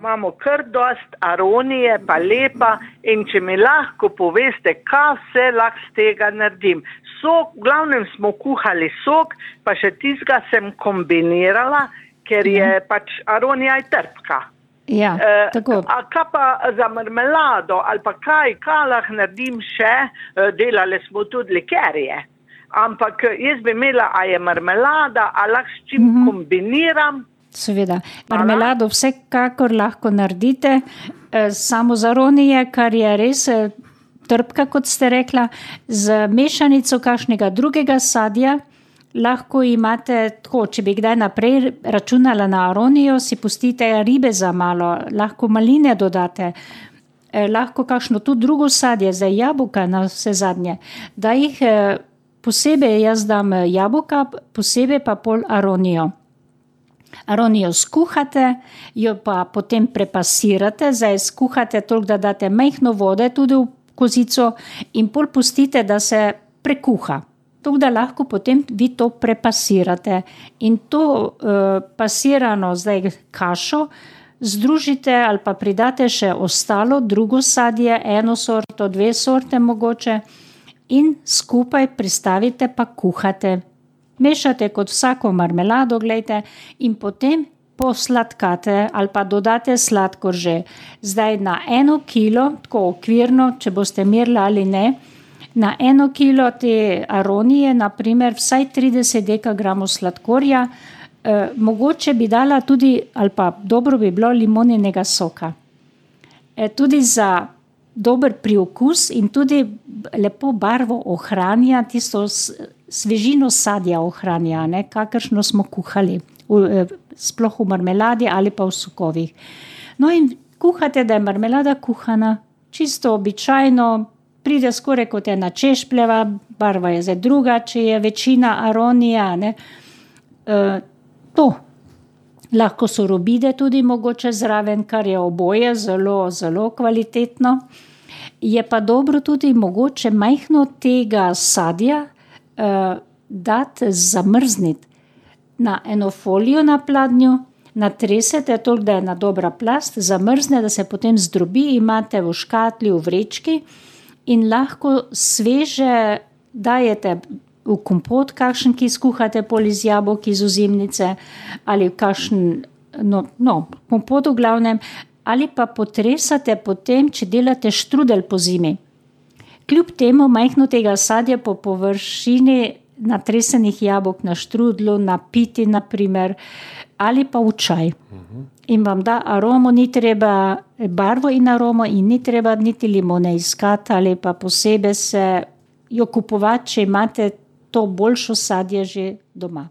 Imamo kar dost aronije, pa lepa in če mi lahko poveste, kaj vse lahko z tega naredim. Sok, v glavnem smo kuhali sok, pa še tizga sem kombinirala, ker je Ja. pač aronija je trpka. Ja, Eh, tako. A kaj pa za marmelado ali pa kaj, kaj lahko naredim še, Eh, delali smo tudi likerje. Ampak eh, jaz bi imela, a je marmelada, a lahko s čim Mhm. kombiniram. Seveda, marmelado vsekakor lahko naredite, eh, samo za ronije, kar je res eh, trpka, kot ste rekla, z mešanico kakšnega drugega sadja. Lahko imate tako, če bi kdaj naprej računala na aronijo, si pustite ribe za malo, lahko maline dodate, eh, lahko kakšno tudi drugo sadje, za jabolka na vse zadnje. Da jih posebej jaz dam jabolka, posebej pa pol aronijo. Aronijo skuhate, jo pa potem prepasirate, zdaj skuhate toliko, da date majhno vode tudi v kozico in pol pustite, da se prekuha. Tako da lahko potem vi to prepasirate in to uh, pasirano zdaj kašo združite ali pa pridate še ostalo, drugo sadje, eno sorto, dve sorte mogoče in skupaj pristavite pa kuhate. Mešate kot vsako marmelado, gledajte, in potem posladkate ali pa dodate sladkor že. Zdaj na eno kilo, tako okvirno, če boste merili ali ne, na eno kilo te aronije, naprimer vsaj 30 dekagramov sladkorja, eh, mogoče bi dala tudi, ali pa dobro bi bilo limoninega soka. E, tudi za dober priokus in tudi lepo barvo ohranja, tisto svežino sadja ohranja, ne, kakršno smo kuhali, v, eh, sploh v marmeladi ali pa v sokovih. No in kuhate, da je marmelada kuhana, čisto običajno, pride skoraj kot ena češpljeva, barva je zdaj druga, če je večina aronija. Ne. E, to. Lahko so robide tudi mogoče zraven, kar je oboje zelo, zelo kvalitetno. Je pa dobro tudi mogoče majhno tega sadja dati zamrzniti na eno folijo na pladnju, natresete toliko, da je ena dobra plast, zamrzne, da se potem zdrobi, imate v škatli, v vrečki in lahko sveže dajete v kompot, kakšen, ki skuhate pol iz jabolk iz ozimnice ali kakšen, no, no kompot v glavnem, ali pa potresate potem, če delate štrudel po zimi. Kljub temu majhno tega sadja po površini natresenih jabolk na štrudlu, na piti, naprimer, ali pa v čaj. In vam da aromo, ni treba barvo in aromo, in ni treba niti limone iskati ali pa posebej se jo kupovati, če imate to boljšo sadje že doma.